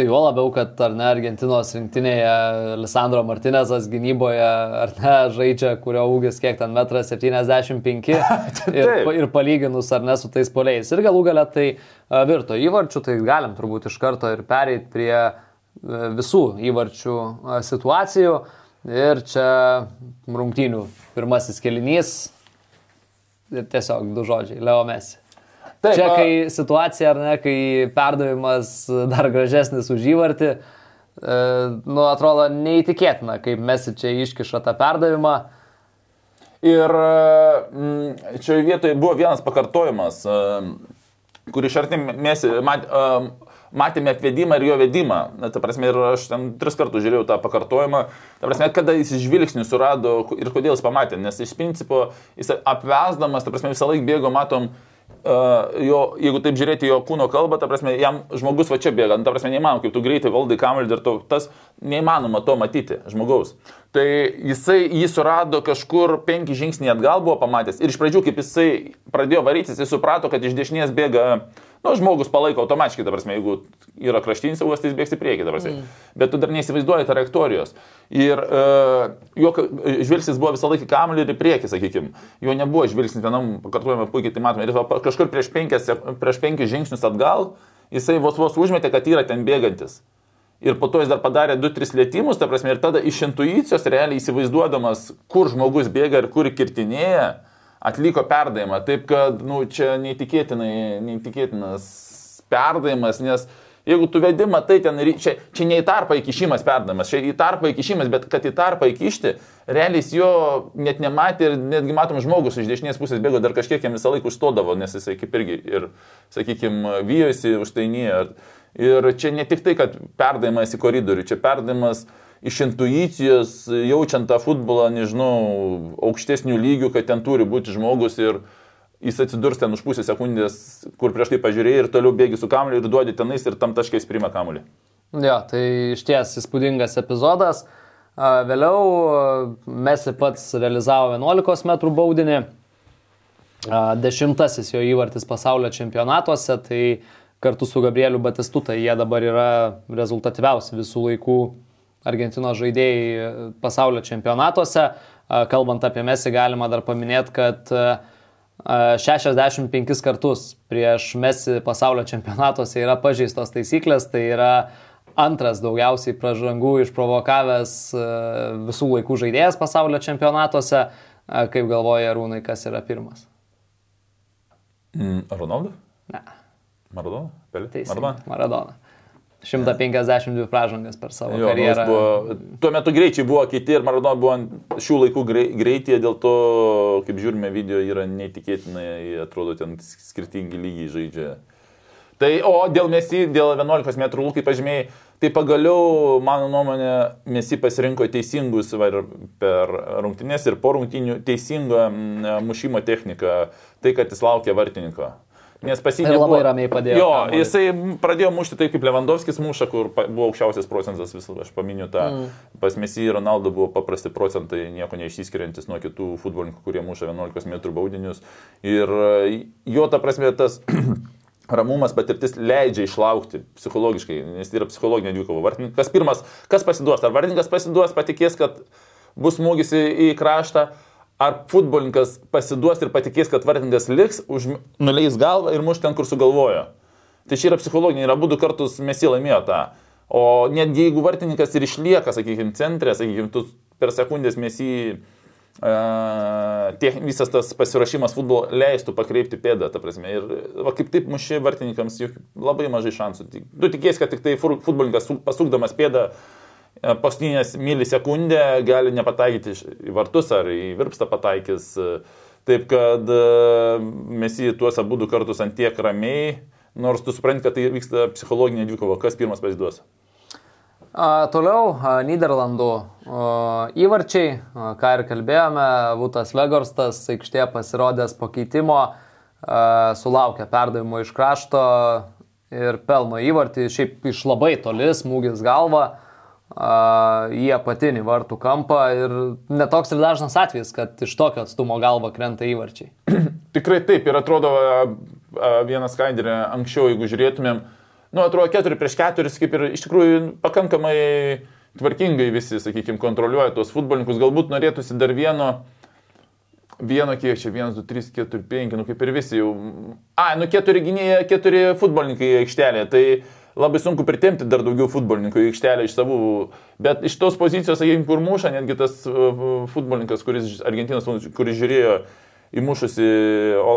Tai jo labiau, kad ar ne Argentinos rinktinėje Lisandro Martinezas gynyboje, ar ne žaidžia, kurio ūgis kiek ten metras 75 ir, ir palyginus ar ne su tais poliais. Ir galų galia tai virto įvarčių, tai galim turbūt iš karto ir pereiti prie visų įvarčių situacijų. Ir čia rungtynių pirmasis kelinys ir tiesiog du žodžiai - Leo Mesi. Taip, Čia, kai situacija, ar ne, kai perdavimas dar gražesnis už įvartį, e, nu, atrodo neįtikėtina, kaip mes čia iškiša tą perdavimą. Ir mm, čia vietoje buvo vienas pakartojimas, e, kurį iš arti mes mat, e, matėme apvedimą ir jo vedimą. Na, ta prasme, ir aš ten tris kartus žiūrėjau tą pakartojimą. Ta prasme, kada jis žvilgsnį surado ir kodėl jis pamatė. Nes iš principo jis apvesdamas, ta prasme, visą laiką bėgo, matom, jo, jeigu taip žiūrėti jo kūno kalbą, ta prasme, jam žmogus va čia bėga, nu, ta prasme, neįmanoma, kaip tu greitai valdai kamelį ir to, tas neįmanoma to matyti žmogaus. Tai jisai jį surado kažkur penki žingsniai atgal buvo pamatęs ir iš pradžių, kaip jisai pradėjo varytis, jis suprato, kad iš dešinės bėga uh, Nu, žmogus palaiko automatiškai, ta prasme, jeigu yra kraštinis saugas, tai jis bėgs į priekį, ta prasme. Mm. Bet tu dar neįsivaizduoji trajektorijos. Ir uh, jo žvilgsnis buvo visą laiką kamuolį ir į priekį, sakykime. Jo nebuvo žvilgsnis vienam, pakartojame puikiai, tai matome. Ir kažkur prieš penkis, prieš penkis žingsnius atgal, jisai vos vos užmetė, kad yra ten bėgantis. Ir po to jis dar padarė 2-3 lėtymus, ta prasme, ir tada iš intuicijos realiai įsivaizduodamas, kur žmogus bėga ir kur kirtinėja, atliko perdavimą. Taip kad, nu, čia neįtikėtinas perdavimas, nes jeigu tu vedi, matai, ten, čia, čia ne į tarpą įkišimas perdavimas, čia į tarpą įkišimas, bet kad į tarpą įkišti, realiai jo net nematė ir netgi matom žmogus iš dešinės pusės bėgo, dar kažkiek jam visą laiką užstodavo, nes jisai kaip irgi ir, sakykime, vyjosi užtainėje. Ir čia ne tik tai, kad perdavimas į koridorių, čia perdavimas iš intuicijos, jaučiant tą futbolą, nežinau, aukštesnių lygių, kad ten turi būti žmogus ir jis atsidurs ten už pusę sekundės, kur prieš tai pažiūrėjai ir toliau bėgi su kamuoliu ir duodi tenais ir tam taškais priima kamuolį. Jo, tai iš ties įspūdingas epizodas. Vėliau Mesi pats realizavo 11 m baudinį, dešimtasis jo įvartis pasaulio čempionatuose, tai kartu su Gabrieliu Batistuta jie dabar yra rezultatyviausi visų laikų Argentinos žaidėjai pasaulio čempionatuose. Kalbant apie Messi, galima dar paminėti, kad 65 kartus prieš Messi pasaulio čempionatuose yra pažeistos taisyklės, tai yra antras daugiausiai pražangų išprovokavęs visų laikų žaidėjas pasaulio čempionatuose. Kaip galvoja Rūnai, kas yra pirmas? Mm, Ronaldo? Ne. Maradona? Pelė? Maradona. Maradona. 152 pražangas per savo jo, karjerą. Buvo, tuo metu greičiai buvo kiti ir Maradona buvo šių laikų greityje, dėl to, kaip žiūrime video, yra neįtikėtinai, atrodo, ten skirtingi lygiai žaidžia. Tai, o dėl Mesi, dėl 11 m lūkai pažymėjai, tai pagaliau, mano nuomonė, Mesi pasirinko teisingus per rungtynės ir po rungtynių teisingą mušimo techniką, tai kad jis laukia vartininko. Nes pas jį Ir labai nebuvo- ramiai padėjo Jo, kamuolį. jisai pradėjo mušti taip kaip Lewandowskis muša, kur buvo aukščiausias procentas visų, aš paminiu tą. Mm. Pas Messi ir Ronaldo buvo paprasti procentai, nieko neišsiskiriantis nuo kitų futbolininkų, kurie muša 11 m baudinius. Ir e, jo, ta prasme, tas ramumas patirtis leidžia išlaukti psichologiškai, nes tai yra psichologinė dvikova. Vartininkas kas pirmas, kas pasiduos? Ar vartininkas pasiduos, patikės, kad bus smūgis į kraštą, ar futbolininkas pasiduos ir patikės, kad vartininkas liks, už, nuleis galvą ir muš ten, kur sugalvojo. Tai čia yra psichologiniai, ir abu du kartus mes jį laimėjo tą. O netgi jeigu vartininkas ir išlieka, sakykime, centre, sakykime, tu per sekundės mes jį, uh, tie, visas tas pasirašymas futbolo leistų pakreipti pėdą, ta prasme. Ir va, kaip taip muši vartininkams juk labai mažai šansų. Tu tikėsi, kad tik tai futbolininkas su- pasukdamas pėdą e, paskutinės milisekundę gali nepataikyti į vartus ar į virpstą pataikys. e, Taip kad e, mes į tuos abu du kartus ant tiek ramiai, nors tu supranti, kad tai vyksta psichologinė dvikova, kas pirmas pasiduos. A, toliau a, Niderlandų a, įvarčiai, a, ką ir kalbėjome, Vutas Vegorstas aikštėje pasirodęs po keitimo, a, sulaukė perdavimo iš krašto ir pelno įvartį, šiaip iš labai toli smūgis galva a, į apatinį vartų kampą ir netoks ir dažnas atvejis, kad iš tokio atstumo galva krenta įvarčiai. Tikrai taip ir atrodo vieną skaidrę anksčiau, jeigu žiūrėtumėm, nu atrodo 4 prieš 4, kaip ir iš tikrųjų pakankamai tvarkingai visi, sakykime, kontroliuoja tuos futbolininkus, galbūt norėtųsi dar vieno, vieno kiek čia, 1, 2, 3, 4, 5, nu kaip ir visi jau, a, nu 4 gynėjai, 4 futbolininkai aikštelėje, tai labai sunku pritemti dar daugiau futbolininkų į aikštelę iš savų, bet iš tos pozicijos, sakykime, kur muša, netgi tas uh, futbolininkas, kuris, Argentinos, kuris žiūrėjo įmušusi o,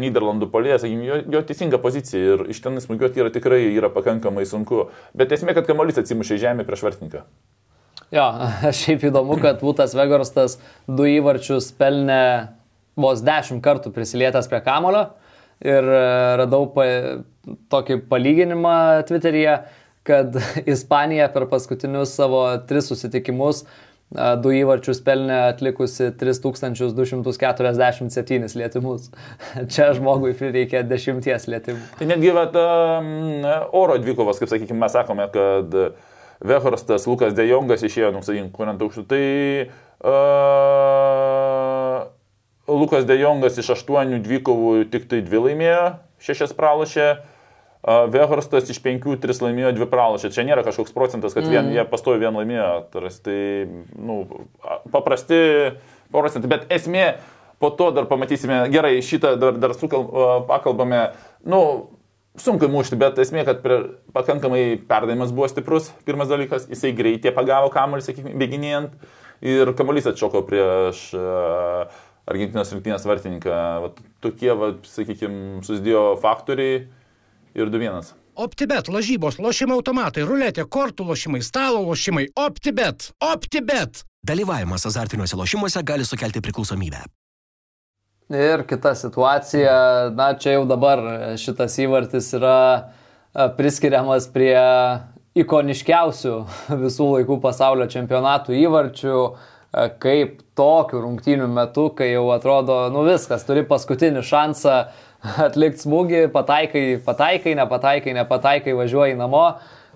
Niderlandų polėje, sakykime, jo, jo teisinga pozicija ir iš ten smūgiuoti yra tikrai yra pakankamai sunku. Bet esmė, kad kamuolys atsimušė į žemę prieš vartininką. Jo, šiaip įdomu, kad Vutas Vegorstas du įvarčius pelnė vos dešimt kartų prisilietęs prie kamulio ir e, radau tokį palyginimą Twitter'yje, kad Ispanija per paskutinius savo tris susitikimus du įvarčius pelnė atlikusi 3247 lietimus. Čia žmogui prireikė dešimties lietimų. Tai netgi vat, um, oro dvikovas, kaip sakykime, mes sakome, kad Vehorstas, Lukas Dejongas išėjo, nu, sakykime, kuriant aukštų. Tai uh, Lukas Dejongas iš aštuonių dvikovų tik tai dvi laimėjo, šešias pralašė. Uh, Vehorstas iš penkių tris laimėjo, dvi pralašė. Čia nėra kažkoks procentas, kad vien, mm. jie pastovi vien laimėjo. Taras, tai, nu, paprasti procentai. Bet esmė, po to dar pamatysime, gerai, šitą dar, dar sukal, pakalbame, nu, sunku mušti, bet esmė, kad prie, pakankamai perdavimas buvo stiprus. Pirmas dalykas, jisai greitai pagavo kamuolį, sakykime, bėginėjant ir kamuolys atšoko prieš uh, Argentinos rinktinės vartininką. Vat, tokie, vat, sakykime, susidėjo faktoriai ir 2-1. OptiBet, lažybos, lošimo automatai, ruletė, kortų lošimai, stalo lošimai. OptiBet. OptiBet. Dalyvavimas azartiniuose lošimuose gali sukelti priklausomybę. Ir kita situacija, na čia jau dabar šitas įvartis yra e, priskiriamas prie ikoniškiausių visų laikų pasaulio čempionatų įvarčių, e, kaip tokių rungtynių metu, kai jau atrodo, nu viskas, turi paskutinį šansą atlikti smūgį, pataikai, pataikai, nepataikai, nepataikai, važiuoji namo,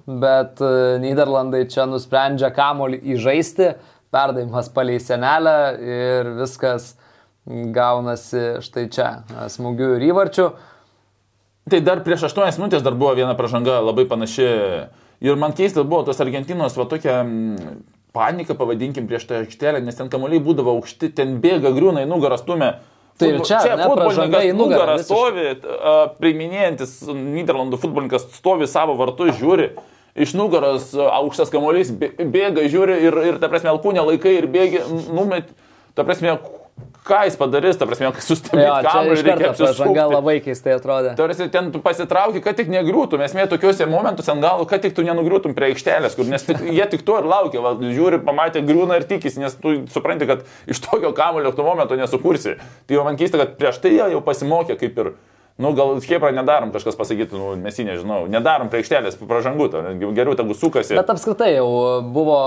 bet e, Niderlandai čia nusprendžia kamolį įžaisti, perdavimas palei senelę ir viskas gaunasi štai čia, smūgių ir įvarčių. Tai dar prieš 8 minutės dar buvo viena pažanga labai panaši. Ir man keista buvo tos Argentinos va tokia panika, pavadinkim, prieš tą aikštelę, nes ten kamuoliai būdavo aukšti, ten bėga, griūna į nugarą stumia. Tai ir čia, ne, pražanga į nugarą stovi, a, priiminėjantis Niderlandų futbolininkas stovi savo vartu, žiūri. Iš nugaros aukštas kamuolys bė- bėga, žiūri ir, ir ta prasme, alkūnė laikai ir bėgi, numet, ta prasme, ką jis padarys, ta prasme, kai čia kamuolį, reikia karto pažanga apsisukti. labai keistai atrodė. Tarsi ten tu pasitrauki, kad tik negriūtum, esmė tokiuose momentuose ant galo, kad tik tu nenugriūtum prie aikštelės, kur nes tik, jie tik to ir laukia, va, žiūri, pamatė griūną ir tikisi, nes tu supranti, kad iš tokio kamulio tuo momentu nesukursi. Tai jau man keista, kad prieš tai jie jau pasimokė kaip ir, nu gal Hebra nedarom, kažkas pasakytų, nu mes jį nežinau, nedarom prie aikštelės, pražangų, geriau tegu sukasi. Bet apskritai jau buvo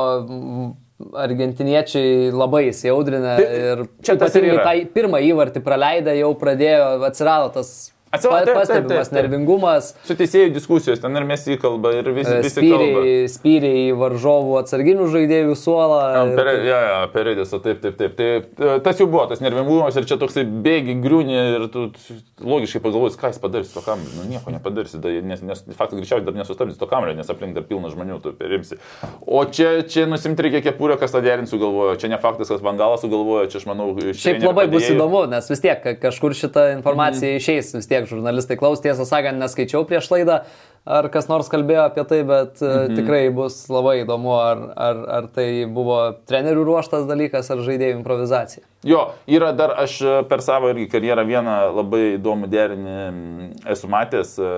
argentiniečiai labai įsiaudrinę Tai ir čia tas ir yra. tą pirmą įvartį praleidę jau pradėjo, atsirado tas Atsiprašau, taip, taip, pastebimas taip, taip. nervingumas. Su teisėjų diskusijos, ten ir mes įkalba, ir visi, visi kalba. Spyriai, spyriai į varžovų atsarginių žaidėjų suolą. ir- Per, ja, ja, peredės, o taip, taip, taip. Tai, tas jau buvo, tas nervingumas ir čia toksai bėgi, griūni ir tu logiškai pagalvoji, ką jis padarys to kamelio. Nu, nieko nepadarysi, da, nes, nes faktas greičiausiai dar nesustabdys to kamelio, nes aplink dar pilna žmonių, tu perimsi. O čia, čia nusimti reikia kepurę, kas tą derinti sugalvojo. Čia ne faktas, kad Vangalas sugalvojo, čia aš manau, iš Šiaip labai bus padėjėjų. įdomu, nes vis tiek ka- kažkur šita informacija išeis, vis tiek žurnalistai klaus, tiesą sakant, neskaičiau prieš laidą, ar kas nors kalbėjo apie tai, bet mhm. tikrai bus labai įdomu, ar, ar, ar tai buvo trenerių ruoštas dalykas, ar žaidėjų improvizacija. Jo, yra dar aš e, per savo irgi karjerą vieną labai įdomų derinį esu matęs. e,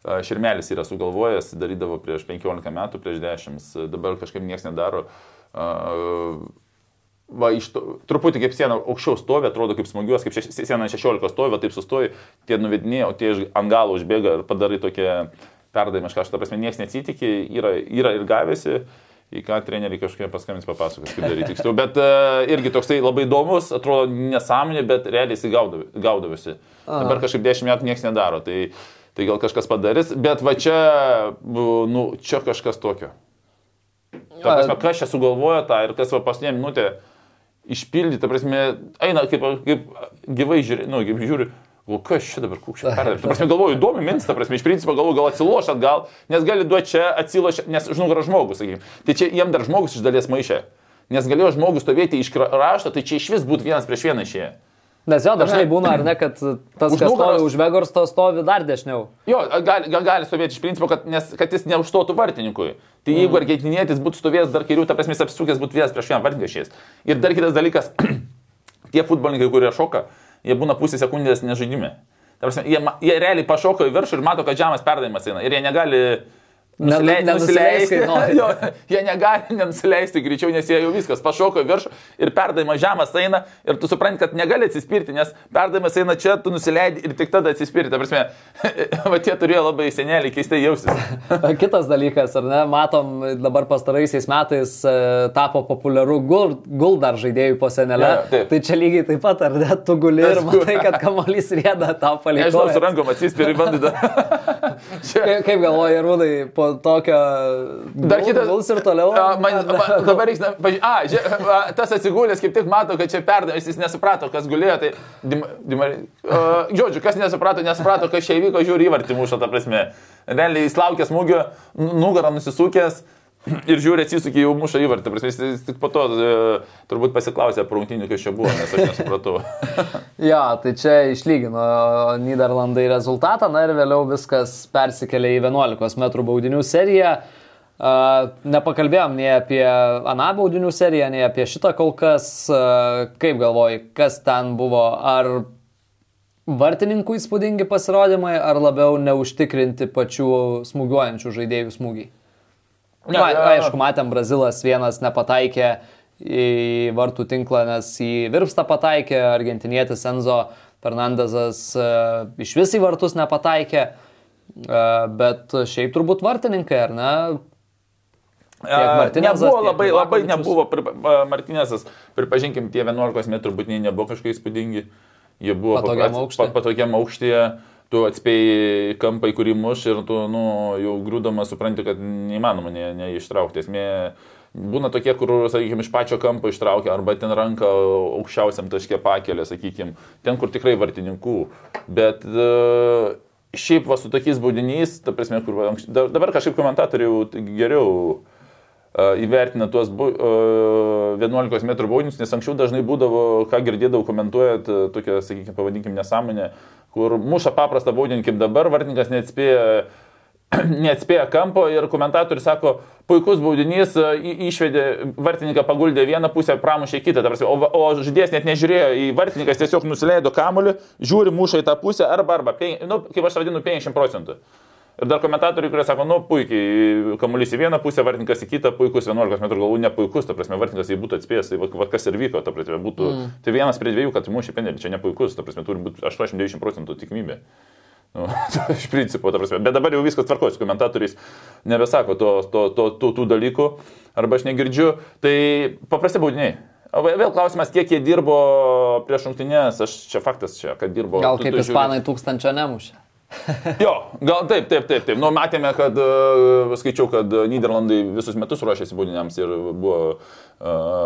e, Širmelis yra sugalvojęs, darydavo prieš 15 metų, prieš 10, dabar kažkaip niekas nedaro. Va, iš to, truputį kaip siena aukščiau stovi, atrodo kaip smagiuos, kaip šeš, siena 16 stovi, va, taip sustoji, tie nuvedinėjai, o tie ant galo užbėga ir padarai tokią perdavimą, kažką, prasme, niekas nesitikė, yra, yra ir gavėsi, į ką treneriai kažkaip paskambins papasakos, kaip daryti tiksliau. Bet uh, irgi toksai labai įdomus, atrodo nesąmonė, bet realiai jis gaudavosi. Dabar kažkaip 10 metų niekas nedaro, tai, tai gal kažkas padarys, bet va čia, nu, čia kažkas tokio. Ta prasme, kas čia sugalvojo tą ir kas va paskutinė minutė išpildyti, ta prasme, eina kaip, kaip gyvai žiūri, nu, kaip žiūri, o kas čia dabar kūkščia perdavė. Prasme, galvoju, įdomi mintis, ta prasme, iš principo galvoju, gal atsiloš atgal, nes gali duoti čia atsiloš, nes už nugarą žmogus, sakykime. Tai čia jiem dar žmogus iš dalies maišė. Nes galėjo žmogus stovėti iš rašto, tai čia iš vis būtų vienas prieš vieną išėję. Nes jo dažnai būna, ar ne, kad tas, kas stovi už Vegorsto, stovi dar dešiniau. Jo, gali, gal, gali stovėti iš principo, kad, nes, kad jis neužstotų vartininkui. Tai jeigu mm. argentinietis būtų stovėjęs dar kairių, ta prasme, jis apsisukęs būtų vienas prieš vieną vartininką išėjęs. Ir dar kitas dalykas, tie futbolininkai, kurie šoka, jie būna pusę sekundės nežaidime. Prasme, jie, jie realiai pašoko į viršų ir mato, kad žemas perdavimas eina. Ir jie negali Ne- nusilei- nenusileis, kai nori. jo, jie negali nenusileisti greičiau, nes jie jau viskas pašoko į viršų ir perdavimas žemas eina ir tu supranti, kad negali atsispirti, nes perdavimas eina čia, tu nusileidi ir tik tada atsispirti. Ta prasme, va tie turėjo labai seneliai keistai jaustis. Kitas dalykas, ar ne, matom dabar pastaraisiais metais e, tapo populiaru gul, gul dar žaidėjų po senelę. Jo, taip. tai čia lygiai taip pat, ar ne, tu guli ir matai, kad kamuolys rėda tau Nežinau, su paliko. rankom atsispiri bandai. Kaip, galvoji, Rūdai, po tokio... Dar kitas. Guls ir toliau. A, Man, ar ne? ma, dabar reiks. na, paži- A, žia, a, tas atsigulęs kaip tik mato, kad čia perdavęs, jis nesuprato, kas gulėjo. Tai, dim, dim, uh, žodžiu, kas nesuprato, nesuprato, kas čia įvyko, žiūri įvartį mušą, ta prasme. Realiai jis laukė smūgio, nu- nugarą nusisukęs. Ir žiūri, atsisukė jau mušą įvartį. Prasme, jis tik po to e, turbūt pasiklausė prungtinių, kas čia buvo, nes aš nesupratau. Jo, tai čia išlygino Niderlandai rezultatą, na ir vėliau viskas persikėlė į 11 m baudinių seriją. Uh, nepakalbėjom nei apie aną baudinių seriją, nei apie šitą kol kas. Uh, kaip galvoji, kas ten buvo? Ar vartininkų įspūdingi pasirodymai, ar labiau neužtikrinti pačių smūgiuojančių žaidėjų smūgiai? Ne, Na, ne, aišku, matėm, Brazilas vienas nepataikė į vartų tinklą, nes į virpstą pataikė, argentinietis Enzo Fernandezas e, iš vis į vartus nepataikė, e, bet šiaip turbūt vartininkai, ar ne? Martinezas, nebuvo labai, labai nebuvo, Martinezas, pripažinkim, tie 11 metrų būtiniai nebuvo kažkokie įspūdingi. Jie buvo Patogiam papras- aukšty. pa- patogiam aukštyje, tu atspėjai kampą, į kurį muš ir tu, nu, jau grūdamas supranti, kad neįmanoma ne, neištraukti. Esmė, būna tokie, kur, sakykime, iš pačio kampo ištraukia arba ten ranką aukščiausiam taške pakelia, sakykime, ten, kur tikrai vartininkų. Bet uh, šiaip va su tokiais baudiniais, ta prasme, kur va, dabar kažkaip komentatoriai geriau įvertina tuos bu, uh, 11 m baudinius, nes anksčiau dažnai būdavo, ką girdėdavau komentuojant, uh, tokia, sakykime, pavadinkim nesąmonė, kur muša paprastą baudinį kaip dabar, vartininkas neatspėja neatspėja kampo ir komentatorius sako, puikus baudinys, e, išvedė, vartininką paguldė vieną pusę, pramušė kitą, prasme, o, o žaidėjas net nežiūrėjo į vartininkas, tiesiog nusileido kamuolį, žiūri muša į tą pusę arba, arba, pen, nu, kaip aš vadinu, 50 procentų. Ir dar komentatoriai, kurie sako, nu puikiai, kamuolys į vieną pusę, vartininkas į kitą, puikus 11 m galvų, ne puikus, ta prasme, vartininkas jei būtų atspėjęs, tai va, va, kas ir vyko, ta prasme, būtų, mm. tai vienas prie dviejų, kad mušė penelį, čia ne puikus, ta prasme, turi būti 80 procentų tikimybė. Nu, iš principo, ta prasme. Bet dabar jau viskas tvarkosi, komentatoriais nebesako to, to, to, tų, tų dalykų, arba aš negirdžiu. Tai paprasti baudiniai. Vėl klausimas, kiek jie dirbo prieš rungtynės, aš čia faktas čia, kad dirbo. Gal tu- kaip tu ispanai tūkstančio nemušė. Jo, gal taip, taip, taip, taip. Nu, matėme, kad, uh, skaičiau, kad uh, Niderlandai visus metus ruošėsi būdiniams ir buvo uh,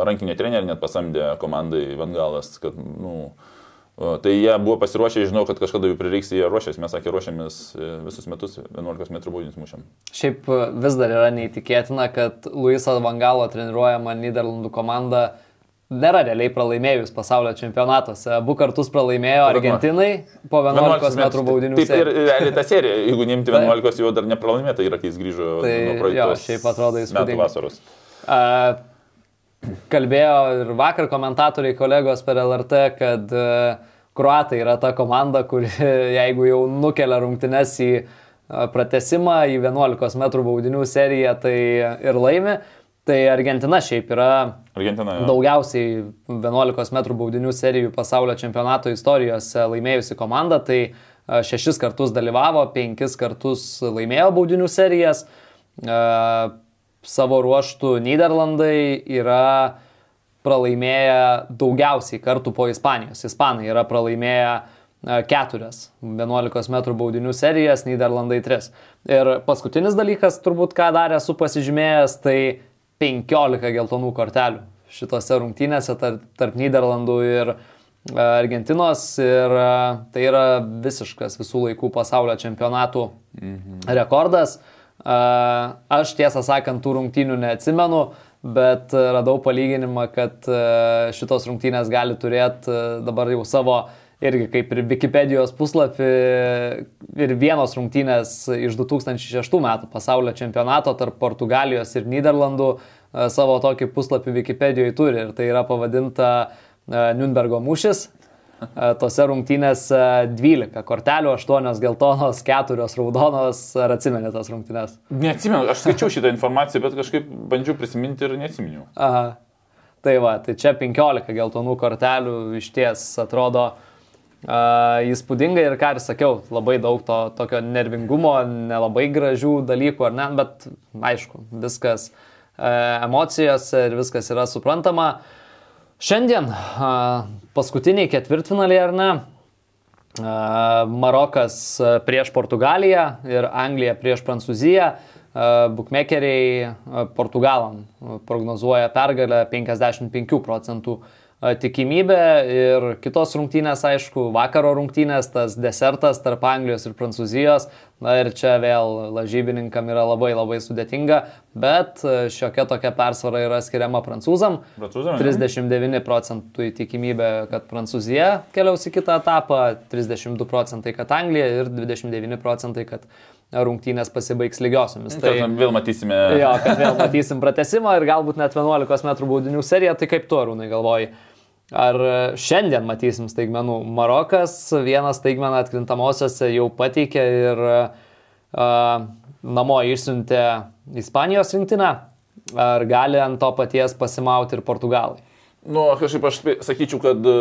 rankinė trenerė, net pasamdė komandai Vangalas, kad, nu, uh, tai jie buvo pasiruošę, žinau, kad kažkada jų prireiks, jie ruošėsi, mes sakė, ruošėmės visus metus 11 m būdinius mušiam. Šiaip e, vis dar yra neįtikėtina, kad Luiso Vangalo treniruojama Niderlandų komanda nėra realiai pralaimėjus pasaulio čempionatuose. Abu kartus pralaimėjo Argentinai po 11 m baudinių Taip ir realiai ta serija, jeigu neimti 11, jau dar nepralaimėta yra, kai jis grįžo Tai nuo jo, praeitos šiaip atrodo metų įspūdingai. vasaros. A, Kalbėjo ir vakar komentatoriai kolegos per LRT, kad e, Kruatai yra ta komanda, kuri jeigu jau nukelia rungtynes į e, pratesimą, į 11 m baudinių seriją, tai ir laimi. Tai Argentina šiaip yra Argentina. jo. daugiausiai 11 m baudinių serijų pasaulio čempionato istorijose laimėjusi komanda, tai e, šešis kartus dalyvavo, penkis kartus laimėjo baudinių serijas. E, Savo ruoštų Niderlandai yra pralaimėję daugiausiai kartų po Ispanijos. Ispanai yra pralaimėję e, keturias 11 m baudinių serijas, Niderlandai 3. Ir paskutinis dalykas, turbūt ką dar esu pasižymėjęs, tai 15 geltonų kortelių šitose rungtynėse tarp, tarp Niderlandų ir e, Argentinos. Ir e, tai yra visiškas visų laikų pasaulio čempionatų rekordas. E, Aš tiesą sakant, tų rungtynių neatsimenu, bet radau palyginimą, kad šitos rungtynės gali turėti dabar jau savo irgi kaip ir Wikipedijos puslapį ir vienos rungtynės iš 2006 metų pasaulio čempionato tarp Portugalijos ir Niderlandų e, savo tokį puslapį Wikipedijoje turi ir tai yra pavadinta e, Nürnbergo mūšis. E, Tose rungtynėse 12 kortelių, 8 geltonos, 4 raudonos. Ar atsimeni tas rungtynės? Neatsimenu, aš skaičiau šitą informaciją, bet kažkaip bandžiau prisiminti ir neatsiminiau. Aha. Tai va, tai čia 15 geltonų kortelių iš ties atrodo uh, įspūdingai ir ką ir sakiau, labai daug to tokio nervingumo, nelabai gražių dalykų, ar ne, bet aišku, viskas uh, emocijos ir viskas yra suprantama. Šiandien paskutiniai ketvirtfinaliai, ar ne? Marokas prieš Portugaliją ir Anglija prieš Prancūziją. Bukmekeriai Portugalam prognozuoja pergalę 55 procentų tikimybę ir kitos rungtynės, aišku, vakaro rungtynės, tas desertas tarp Anglijos ir Prancūzijos. Na ir čia vėl lažybininkam yra labai labai sudėtinga, bet šiokia tokia persvara yra skiriama prancūzam. Prancūzam, ne? 39 procentų tikimybė, kad Prancūzija keliaus į kitą etapą, 32 procentai, kad Anglija ir 29 procentai, kad rungtynės pasibaigs lygiosiomis. Tai vėl matysime. Jo, kad vėl matysim pratesimą ir galbūt net 11 m baudinių seriją, tai kaip tu, Arūnai, galvoji? Ar šiandien matysim staigmenų? Marokas vieną staigmeną atkrintamosiose jau pateikė ir uh, namo išsiuntė Ispanijos rinktinę. Ar gali ant to paties pasimauti ir Portugalai? Nu, kažkaip aš sakyčiau, kad e,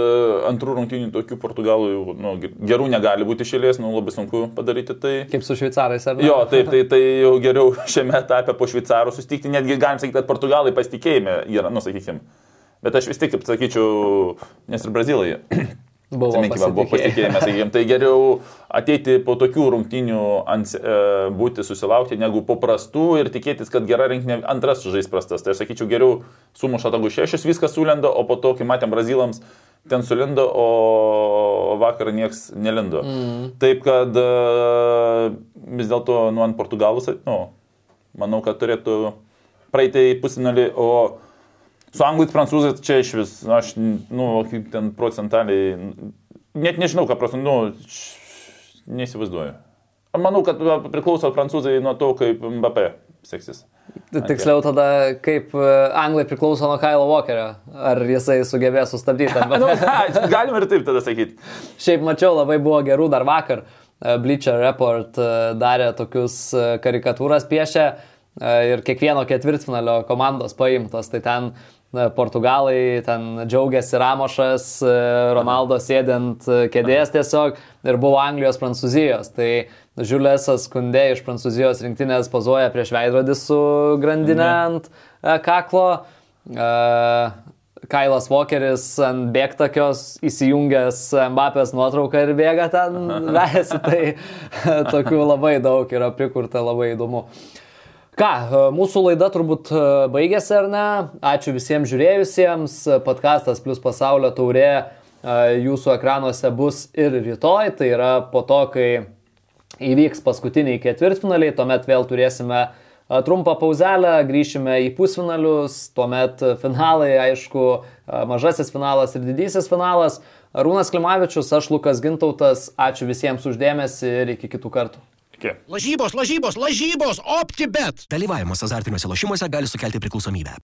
antrų rungtynių tokių Portugalų jau, nu, ge- gerų negali būti išėlės, nu, labai sunku padaryti tai. Kaip su šveicarais, ar ne? Jo, taip, tai, tai jau geriau šiame etape po šveicarų susitikti, netgi galim sakyti, kad portugalai pasitikėjime yra, nu, sakykime. Bet aš vis tik, kaip sakyčiau, nes ir brazilai buvo Atsiminkime, buvo pasitikėjimas. sakykime, tai geriau ateiti po tokių rungtynių ant, e, būti susilaukti, negu po prastų ir tikėtis, kad gera rinkinė antras žais prastas. Tai aš sakyčiau, geriau sumuša tagų šešis, viskas sulenda, o po to, kai matėm brazilams, ten sulindo, o vakar nieks nelindo. Mm. Taip kad e, vis dėlto, nu, ant portugalus, nu, manau, kad turėtų praeiti į pusinalį, o Su anglais, prancūzais čia iš vis, nu, aš, nu, kaip ten procentaliai, net nežinau, ką procentų, nu, neįsivaizduoju. Manau, kad priklauso prancūzai nuo to, kaip Mbappé seksis. Tiksliau tada, kaip e, Anglai priklauso nuo Kailo Walkerio. Ar jisai sugebės sustabdyti? Nu, galima ir taip tada sakyti. Šiaip mačiau, labai buvo gerų dar vakar. E, Bleacher Report e, darė tokius karikatūras piešę ir kiekvieno ketvirtfinalio komandos paimtos. Tai ten Portugalai, ten džiaugiasi Ramošas, e, Ronaldo sėdint e, kėdės tiesiog ir buvo Anglijos, Prancūzijos. Tai Žiulėsas skundė iš Prancūzijos rinktinės pozuoja prieš veidrodį su grandinė ant e, kaklo. Kailas Walkeris ant bėgtakios įsijungęs Mbappės nuotrauką ir bėga ten, vejasi, tai tokių labai daug yra prikurta, labai įdomu. Ką, mūsų laida turbūt baigėsi ar ne? Ačiū visiems žiūrėjusiems. Podcastas plus pasaulio taurė jūsų ekranuose bus ir rytoj. Tai yra po to, kai įvyks paskutiniai ketvirtfinaliai, tuomet vėl turėsime trumpą pauzelę, grįšime į pusfinalius, tuomet finalai, aišku, mažasis finalas ir didysis finalas. Rūnas Klimavičius, aš Lukas Gintautas, ačiū visiems uždėmesi ir iki kitų kartų. Iki. Lažybos, lažybos, lažybos, optibet. Dalyvavimas azartiniuose lošimuose gali sukelti priklausomybę.